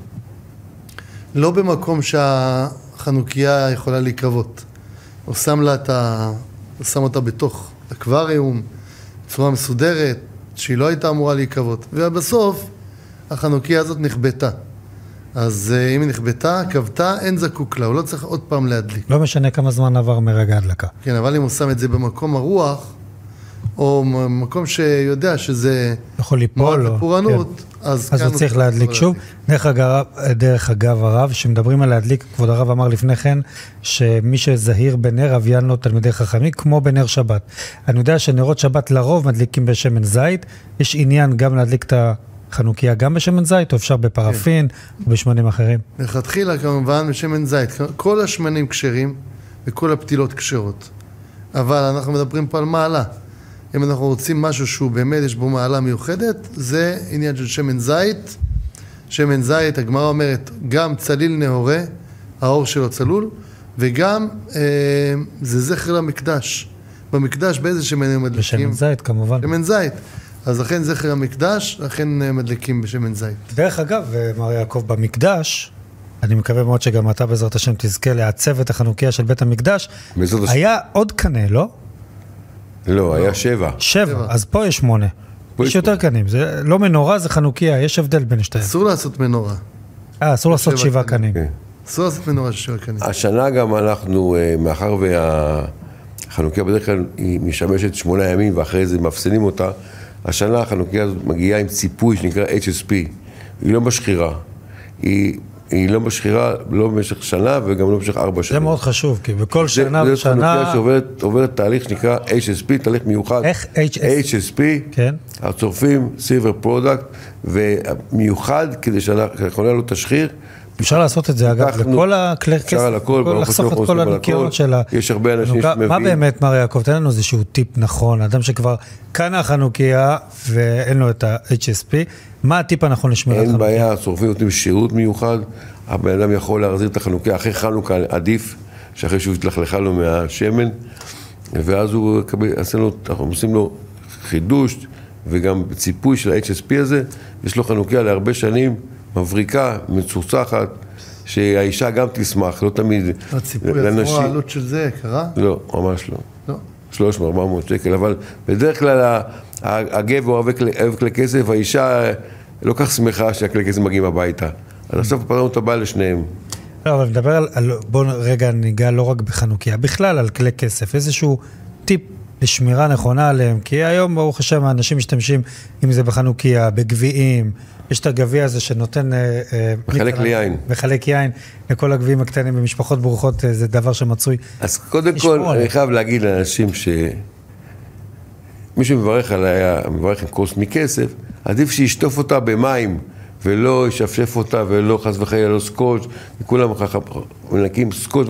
לא במקום שהחנוכיה יכולה להיקוות. הוא שם לה את ה... הוא שם אותה בתוך אקווריום, בצורה מסודרת, שהיא לא הייתה אמורה להיקוות. ובסוף, החנוכיה הזאת נכבתה. אז אה, אם היא נכבתה, כבתה, אין זקוק לה, הוא לא צריך עוד פעם להדליק. לא משנה כמה זמן עבר מרגע ההדלקה. כן, אבל אם הוא שם את זה במקום הרוח, או מקום שיודע שזה... יכול ליפול. או- לפורענות, כן. אז אז הוא צריך להדליק שוב. דרך אגב, דרך אגב, הרב, כשמדברים על להדליק, כבוד הרב אמר לפני כן, שמי שזהיר בנר, אביין לו תלמידי חכמים, כמו בנר שבת. אני יודע שנרות שבת לרוב מדליקים בשמן זית, יש עניין גם להדליק את החנוכיה גם בשמן זית, או אפשר בפרפין, או בשמנים אחרים. מלכתחילה כמובן בשמן זית, כל השמנים כשרים וכל הפתילות כשרות. אבל אנחנו מדברים פה על מעלה. אם אנחנו רוצים משהו שהוא באמת יש בו מעלה מיוחדת, זה עניין של שמן זית. שמן זית, הגמרא אומרת, גם צליל נהורה, האור שלו צלול, וגם אה, זה זכר למקדש. במקדש באיזה שמנים מדליקים? בשמן זית כמובן. שמן זית. אז לכן זכר המקדש, לכן אה, מדליקים בשמן זית. דרך אגב, מר יעקב, במקדש, אני מקווה מאוד שגם אתה בעזרת השם תזכה לעצב את החנוכיה של בית המקדש. היה עוד קנה, לא? לא, היה שבע. שבע, שבע. אז פה יש שמונה. פה יש יותר קנים, זה לא מנורה, זה חנוכיה, יש הבדל בין שתיהם. אסור לעשות מנורה. אה, אסור לעשות שבע שבעה קנים. כן. אסור לעשות מנורה של שבע קנים. השנה גם אנחנו, אה, מאחר והחנוכיה בדרך כלל היא משמשת שמונה ימים ואחרי זה מאפסנים אותה, השנה החנוכיה הזאת מגיעה עם ציפוי שנקרא HSP, היא לא משחירה. היא, היא לא משחירה לא במשך שנה וגם לא במשך ארבע זה שנים. מאוד חשוב, כי בכל שנה זה ושנה... חנוכיה שעוברת עוברת תהליך שנקרא HSP, תהליך מיוחד. איך HS? HSP, כן. הצורפים silver protect, ומיוחד כדי שהחנוכיה לא תשחיר. אפשר לעשות את זה, אגב, לכל הכלי אפשר על הכל, לחסוך השם, את כל הכל. של ה... יש הרבה אנשים חנוכה. מה שמביאים- באמת, מר יעקב, תן לנו איזשהו טיפ נכון, אדם שכבר קנה חנוכיה ואין לו את ה-HSP, מה הטיפ הנכון לשמירת אין חנוכיה? בעיה, השורפים נותנים שירות מיוחד, הבן אדם יכול להחזיר את החנוכיה אחרי חנוכה, עדיף שאחרי שהוא התלכלכה לו מהשמן, ואז הוא עושה לו, אנחנו עושים לו חידוש וגם ציפוי של ה-HSP הזה, יש לו חנוכיה להרבה שנים, מבריקה, מצוחצחת, שהאישה גם תשמח, לא תמיד... הציפוי עצמו, העלות של זה יקרה? לא, ממש לא. לא. 300-400 שקל, אבל בדרך כלל הגבר אוהב כלי- אוהב כלי כסף, האישה לא כך שמחה שהכלי כסף מגיעים הביתה. אז עכשיו פתרנו את הבעיה לשניהם. לא, אבל נדבר על, על בואו רגע ניגע לא רק בחנוכיה, בכלל על כלי כסף, איזשהו טיפ לשמירה נכונה עליהם, כי היום ברוך השם האנשים משתמשים, אם זה בחנוכיה, בגביעים, יש את הגביע הזה שנותן... אה, אה, מחלק לי יין. מחלק יין לכל הגביעים הקטנים במשפחות ברוכות, אה, זה דבר שמצוי. אז קודם כל. אני חייב להגיד לאנשים ש... מי שמברך עליה, מברך עם כוס מכסף, עדיף שישטוף אותה במים ולא ישפשף אותה ולא חס וחלילה לא סקוץ' וכולם ככה מנקים סקוץ',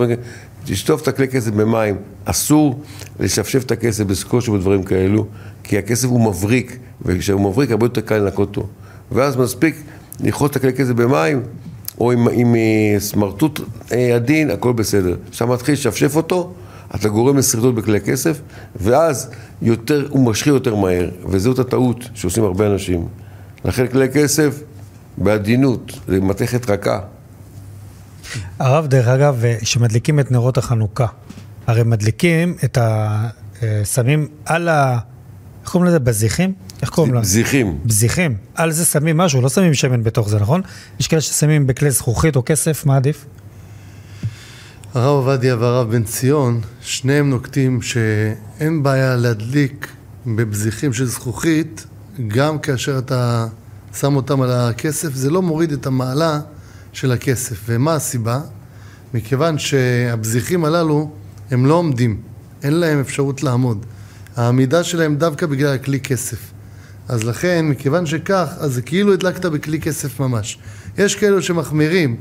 תשטוף את הכלי כסף במים, אסור לשפשף את הכסף בסקוץ' ובדברים כאלו, כי הכסף הוא מבריק, וכשהוא מבריק הרבה יותר קל לנקות אותו. ואז מספיק לכרות את הכלי כסף במים, או עם, עם אה, סמרטוט אה, עדין, הכל בסדר. עכשיו מתחיל לשפשף אותו, אתה גורם לשריטות בכלי כסף, ואז יותר, הוא משחיר יותר מהר, וזאת הטעות שעושים הרבה אנשים. לכן כלי כסף, בעדינות, זה מתכת רכה. הרב, דרך אגב, אה, כשמדליקים את נרות החנוכה, הרי מדליקים את אה, שמים על ה... איך קוראים לזה? בזיחים? איך קוראים לזה? זיחים. בזיחים. על זה שמים משהו, לא שמים שמן בתוך זה, נכון? יש כאלה ששמים בכלי זכוכית או כסף, מה עדיף? הרב עובדיה והרב בן ציון, שניהם נוקטים שאין בעיה להדליק בבזיחים של זכוכית, גם כאשר אתה שם אותם על הכסף, זה לא מוריד את המעלה של הכסף. ומה הסיבה? מכיוון שהבזיחים הללו, הם לא עומדים, אין להם אפשרות לעמוד. העמידה שלהם דווקא בגלל הכלי כסף. אז לכן, מכיוון שכך, אז זה כאילו הדלקת בכלי כסף ממש. יש כאלו שמחמירים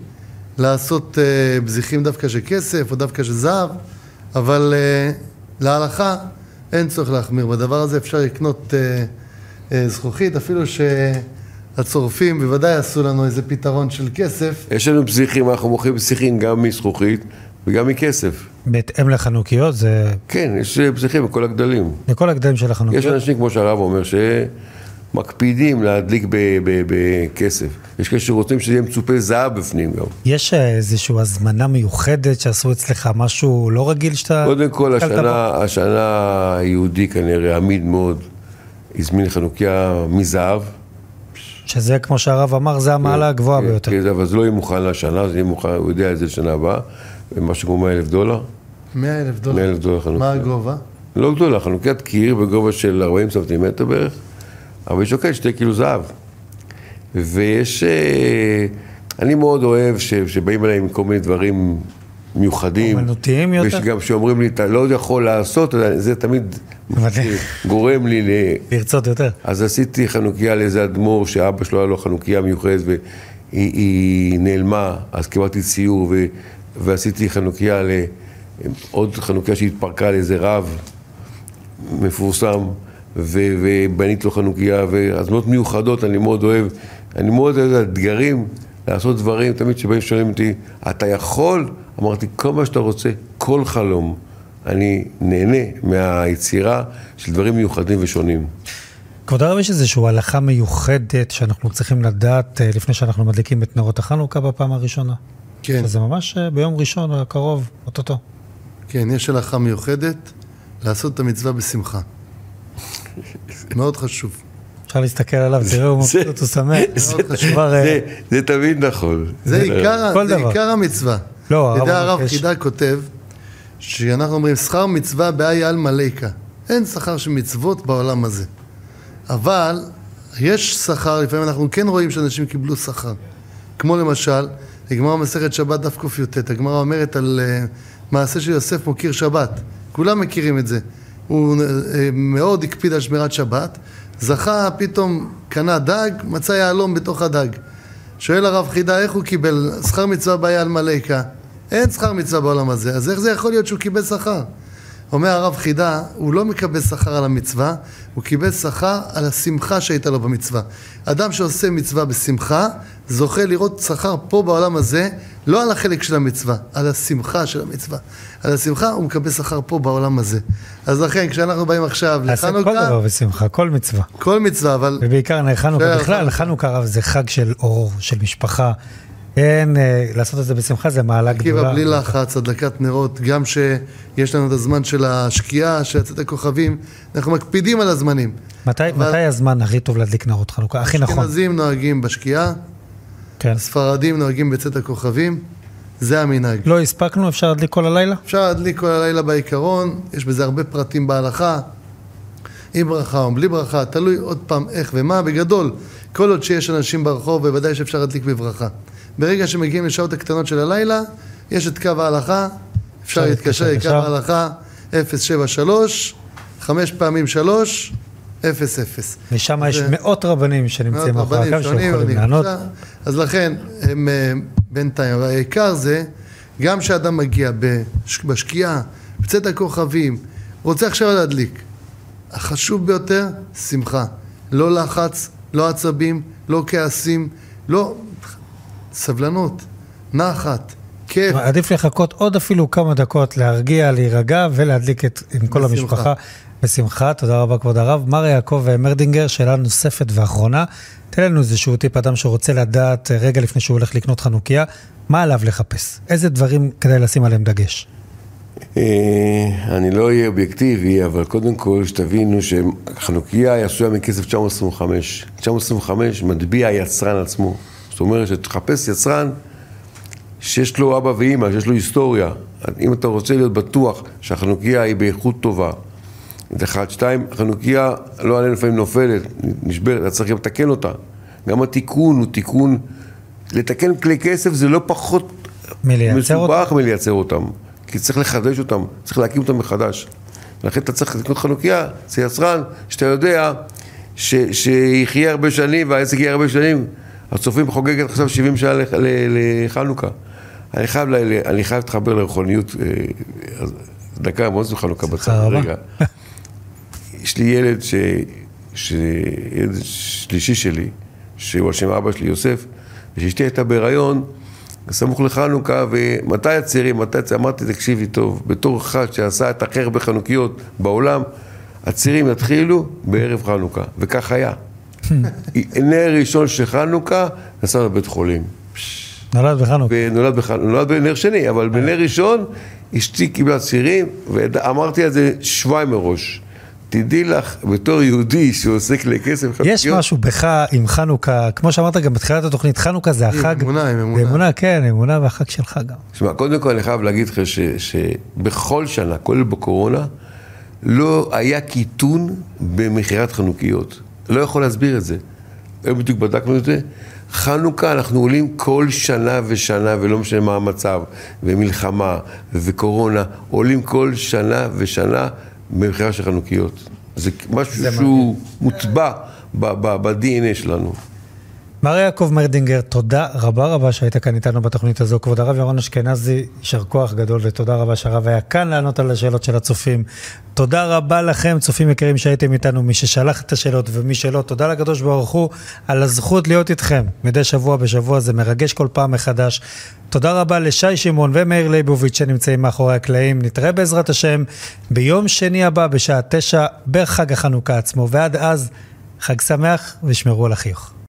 לעשות uh, בזיחים דווקא של כסף או דווקא של זהב, אבל uh, להלכה אין צורך להחמיר. בדבר הזה אפשר לקנות uh, uh, זכוכית, אפילו שהצורפים בוודאי עשו לנו איזה פתרון של כסף. יש לנו בזיחים, אנחנו מוכרים בזיחים גם מזכוכית וגם מכסף. בהתאם לחנוכיות, זה כן, יש בזיחים בכל הגדלים. לכל הגדלים של יש החנוכיות. אנשים, כמו שהרב אומר, שמקפידים להדליק בכסף. יש כאלה שרוצים שזה יהיה מצופה זהב בפנים גם. יש אה, איזושהי הזמנה מיוחדת שעשו אצלך משהו לא רגיל שאתה... קודם כל? השנה, השנה היהודי כנראה עמיד מאוד, הזמין חנוכיה מזהב. שזה, כמו שהרב אמר, זה המעלה הגבוהה כן, ביותר. כן, אבל זה לא יהיה מוכן לשנה, זה יהיה מוכן, הוא יודע את זה לשנה הבאה, משהו כמו 100 אלף דולר. 100 אלף דולר. 100 אלף דולר חנוכיה. מה הגובה? לא גדולה, חנוkiית קיר בגובה של 40 סנטימטר בערך, אבל היא שוקלת שתי קילו זהב. ויש... אה, אני מאוד אוהב ש, שבאים אליי עם כל מיני דברים מיוחדים. אומנותיים יותר? ויש גם שאומרים לי, אתה לא יכול לעשות, זה תמיד. גורם לי ל... לרצות יותר. אז עשיתי חנוכיה לאיזה אדמו"ר שאבא שלו היה לו חנוכיה מיוחדת והיא היא נעלמה, אז קיבלתי ציור ו, ועשיתי חנוכיה לעוד חנוכיה שהתפרקה לאיזה רב מפורסם ו, ובנית לו חנוכיה, ואז מאוד מיוחדות, אני מאוד אוהב, אני מאוד אוהב אתגרים לעשות דברים, תמיד כשבאים שואלים אותי, אתה יכול? אמרתי, כל מה שאתה רוצה, כל חלום. אני נהנה מהיצירה של דברים מיוחדים ושונים. כבוד הרב, יש איזושהי הלכה מיוחדת שאנחנו צריכים לדעת אה, לפני שאנחנו מדליקים את נרות החנוכה בפעם הראשונה? כן, זה ממש אה, ביום ראשון הקרוב, אוטוטו. כן, יש הלכה מיוחדת לעשות את המצווה בשמחה. מאוד חשוב. אפשר להסתכל עליו, תראו, הוא זה- מבסוט, הוא שמח. זה, זה תמיד נכון. זה. עיקר המצווה. לא, הרב הרב מבקש- חידה כותב, שאנחנו אומרים, שכר מצווה באי על מליקה. אין שכר של מצוות בעולם הזה. אבל יש שכר, לפעמים אנחנו כן רואים שאנשים קיבלו שכר. כמו למשל, הגמרא מסכת שבת דף קי"ט, הגמרא אומרת על uh, מעשה של יוסף מוקיר שבת. כולם מכירים את זה. הוא uh, מאוד הקפיד על שמירת שבת, זכה, פתאום קנה דג, מצא יהלום בתוך הדג. שואל הרב חידה, איך הוא קיבל שכר מצווה באי על מליקה? אין שכר מצווה בעולם הזה, אז איך זה יכול להיות שהוא קיבל שכר? אומר הרב חידה, הוא לא מקבל שכר על המצווה, הוא קיבל שכר על השמחה שהייתה לו במצווה. אדם שעושה מצווה בשמחה, זוכה לראות שכר פה בעולם הזה, לא על החלק של המצווה, על השמחה של המצווה. על השמחה הוא מקבל שכר פה בעולם הזה. אז לכן, כשאנחנו באים עכשיו נעשה כל לחנוכה, דבר בשמחה, כל מצווה. כל מצווה, אבל ובעיקר חנוכה, בסדר, בכלל, חנוכה. חנוכה רב זה חג של אור, של משפחה. אין, אה, לעשות את זה בשמחה זה מעלה גדולה. עקיבא בלי לחץ, הדלקת נרות, גם שיש לנו את הזמן של השקיעה, של יצאת הכוכבים, אנחנו מקפידים על הזמנים. מתי אבל- מתי הזמן הכי טוב להדליק נרות חנוכה? הכי נכון. אשכנזים נוהגים בשקיעה, כן. ספרדים נוהגים בצאת הכוכבים, זה המנהג. לא הספקנו, אפשר להדליק כל הלילה? אפשר להדליק כל הלילה בעיקרון, יש בזה הרבה פרטים בהלכה, עם ברכה או בלי ברכה, תלוי עוד פעם איך ומה, בגדול, כל עוד שיש אנשים ברחוב, בוודאי שאפשר להדליק בברכה. ברגע שמגיעים לשעות הקטנות של הלילה, יש את קו ההלכה, אפשר להתקשר לקו. ההלכה 073, חמש פעמים שלוש, אפס אפס. ושם יש מאות רבנים שנמצאים מאחורי הקו שיכולים לענות. אז לכן, הם אה, בינתיים, אבל העיקר זה, גם כשאדם מגיע בש- בשקיעה, בצאת הכוכבים, רוצה עכשיו להדליק. החשוב ביותר, שמחה. לא לחץ, לא עצבים, לא כעסים, לא... סבלנות, נחת, כיף. עדיף לחכות עוד אפילו כמה דקות, להרגיע, להירגע ולהדליק את, עם כל בשמחה. המשפחה. בשמחה, תודה רבה כבוד הרב. מר יעקב מרדינגר, שאלה נוספת ואחרונה. תן לנו איזשהו טיפ, אדם שרוצה לדעת אה, רגע לפני שהוא הולך לקנות חנוכיה, מה עליו לחפש? איזה דברים כדאי לשים עליהם דגש? אה, אני לא אהיה אובייקטיבי, אבל קודם כל שתבינו שחנוכיה היא עשויה מכסף 925. 925 מטביע היצרן עצמו. אומרת שתחפש יצרן שיש לו אבא ואימא, שיש לו היסטוריה. אם אתה רוצה להיות בטוח שהחנוכיה היא באיכות טובה, זה אחד, שתיים, החנוכיה לא עלינו לפעמים נופלת, נשברת, אתה צריך גם לתקן אותה. גם התיקון הוא תיקון, לתקן כלי כסף זה לא פחות? מסובך מלייצר אותם, כי צריך לחדש אותם, צריך להקים אותם מחדש. לכן אתה צריך לקנות חנוכיה, זה יצרן שאתה יודע ש, שיחיה הרבה שנים והעסק יהיה הרבה שנים. הצופים חוגגת עכשיו 70 שנה לח- ל- לחנוכה. אני חייב, ל- ל- אני חייב להתחבר לרוחניות, אה, דקה, מה זה חנוכה בצד. רגע. יש לי ילד, ש... ש... ילד שלישי שלי, שהוא על שם אבא שלי, יוסף, ושאשתי הייתה בהיריון, סמוך לחנוכה, ומתי הצעירים, מתי הצעירים, אמרתי, תקשיבי טוב, בתור אחד שעשה את הכי הרבה חנוכיות בעולם, הצעירים יתחילו בערב חנוכה, וכך היה. נר ראשון של חנוכה, נסע לבית חולים. נולד בחנוכה. ונולד בח... נולד בנר שני, אבל בנר ראשון אשתי קיבלה צירים, ואמרתי על זה שבועיים מראש. תדעי לך, בתור יהודי שעוסק לכסף, יש משהו בך עם חנוכה, כמו שאמרת גם בתחילת התוכנית, חנוכה זה החג. אמונה, אמונה. אמונה, כן, אמונה והחג שלך גם. תשמע, קודם כל אני חייב להגיד לך ש, שבכל שנה, כולל בקורונה, לא היה קיטון במכירת חנוכיות. לא יכול להסביר את זה. היום בדיוק בדקנו את זה. חנוכה אנחנו עולים כל שנה ושנה, ולא משנה מה המצב, ומלחמה, וקורונה, עולים כל שנה ושנה במכירה של חנוכיות. זה משהו זה שהוא מוטבע ב- ב- ב-DNA שלנו. מר יעקב מרדינגר, תודה רבה רבה שהיית כאן איתנו בתוכנית הזו. כבוד הרב ירון אשכנזי, יישר כוח גדול ותודה רבה שהרב היה כאן לענות על השאלות של הצופים. תודה רבה לכם, צופים יקרים שהייתם איתנו, מי ששלח את השאלות ומי שלא. תודה לקדוש ברוך הוא על הזכות להיות איתכם מדי שבוע בשבוע, זה מרגש כל פעם מחדש. תודה רבה לשי שמעון ומאיר ליבוביץ' שנמצאים מאחורי הקלעים. נתראה בעזרת השם ביום שני הבא בשעה תשע בחג החנוכה עצמו, ועד אז, חג שמח ושמרו על החיוך.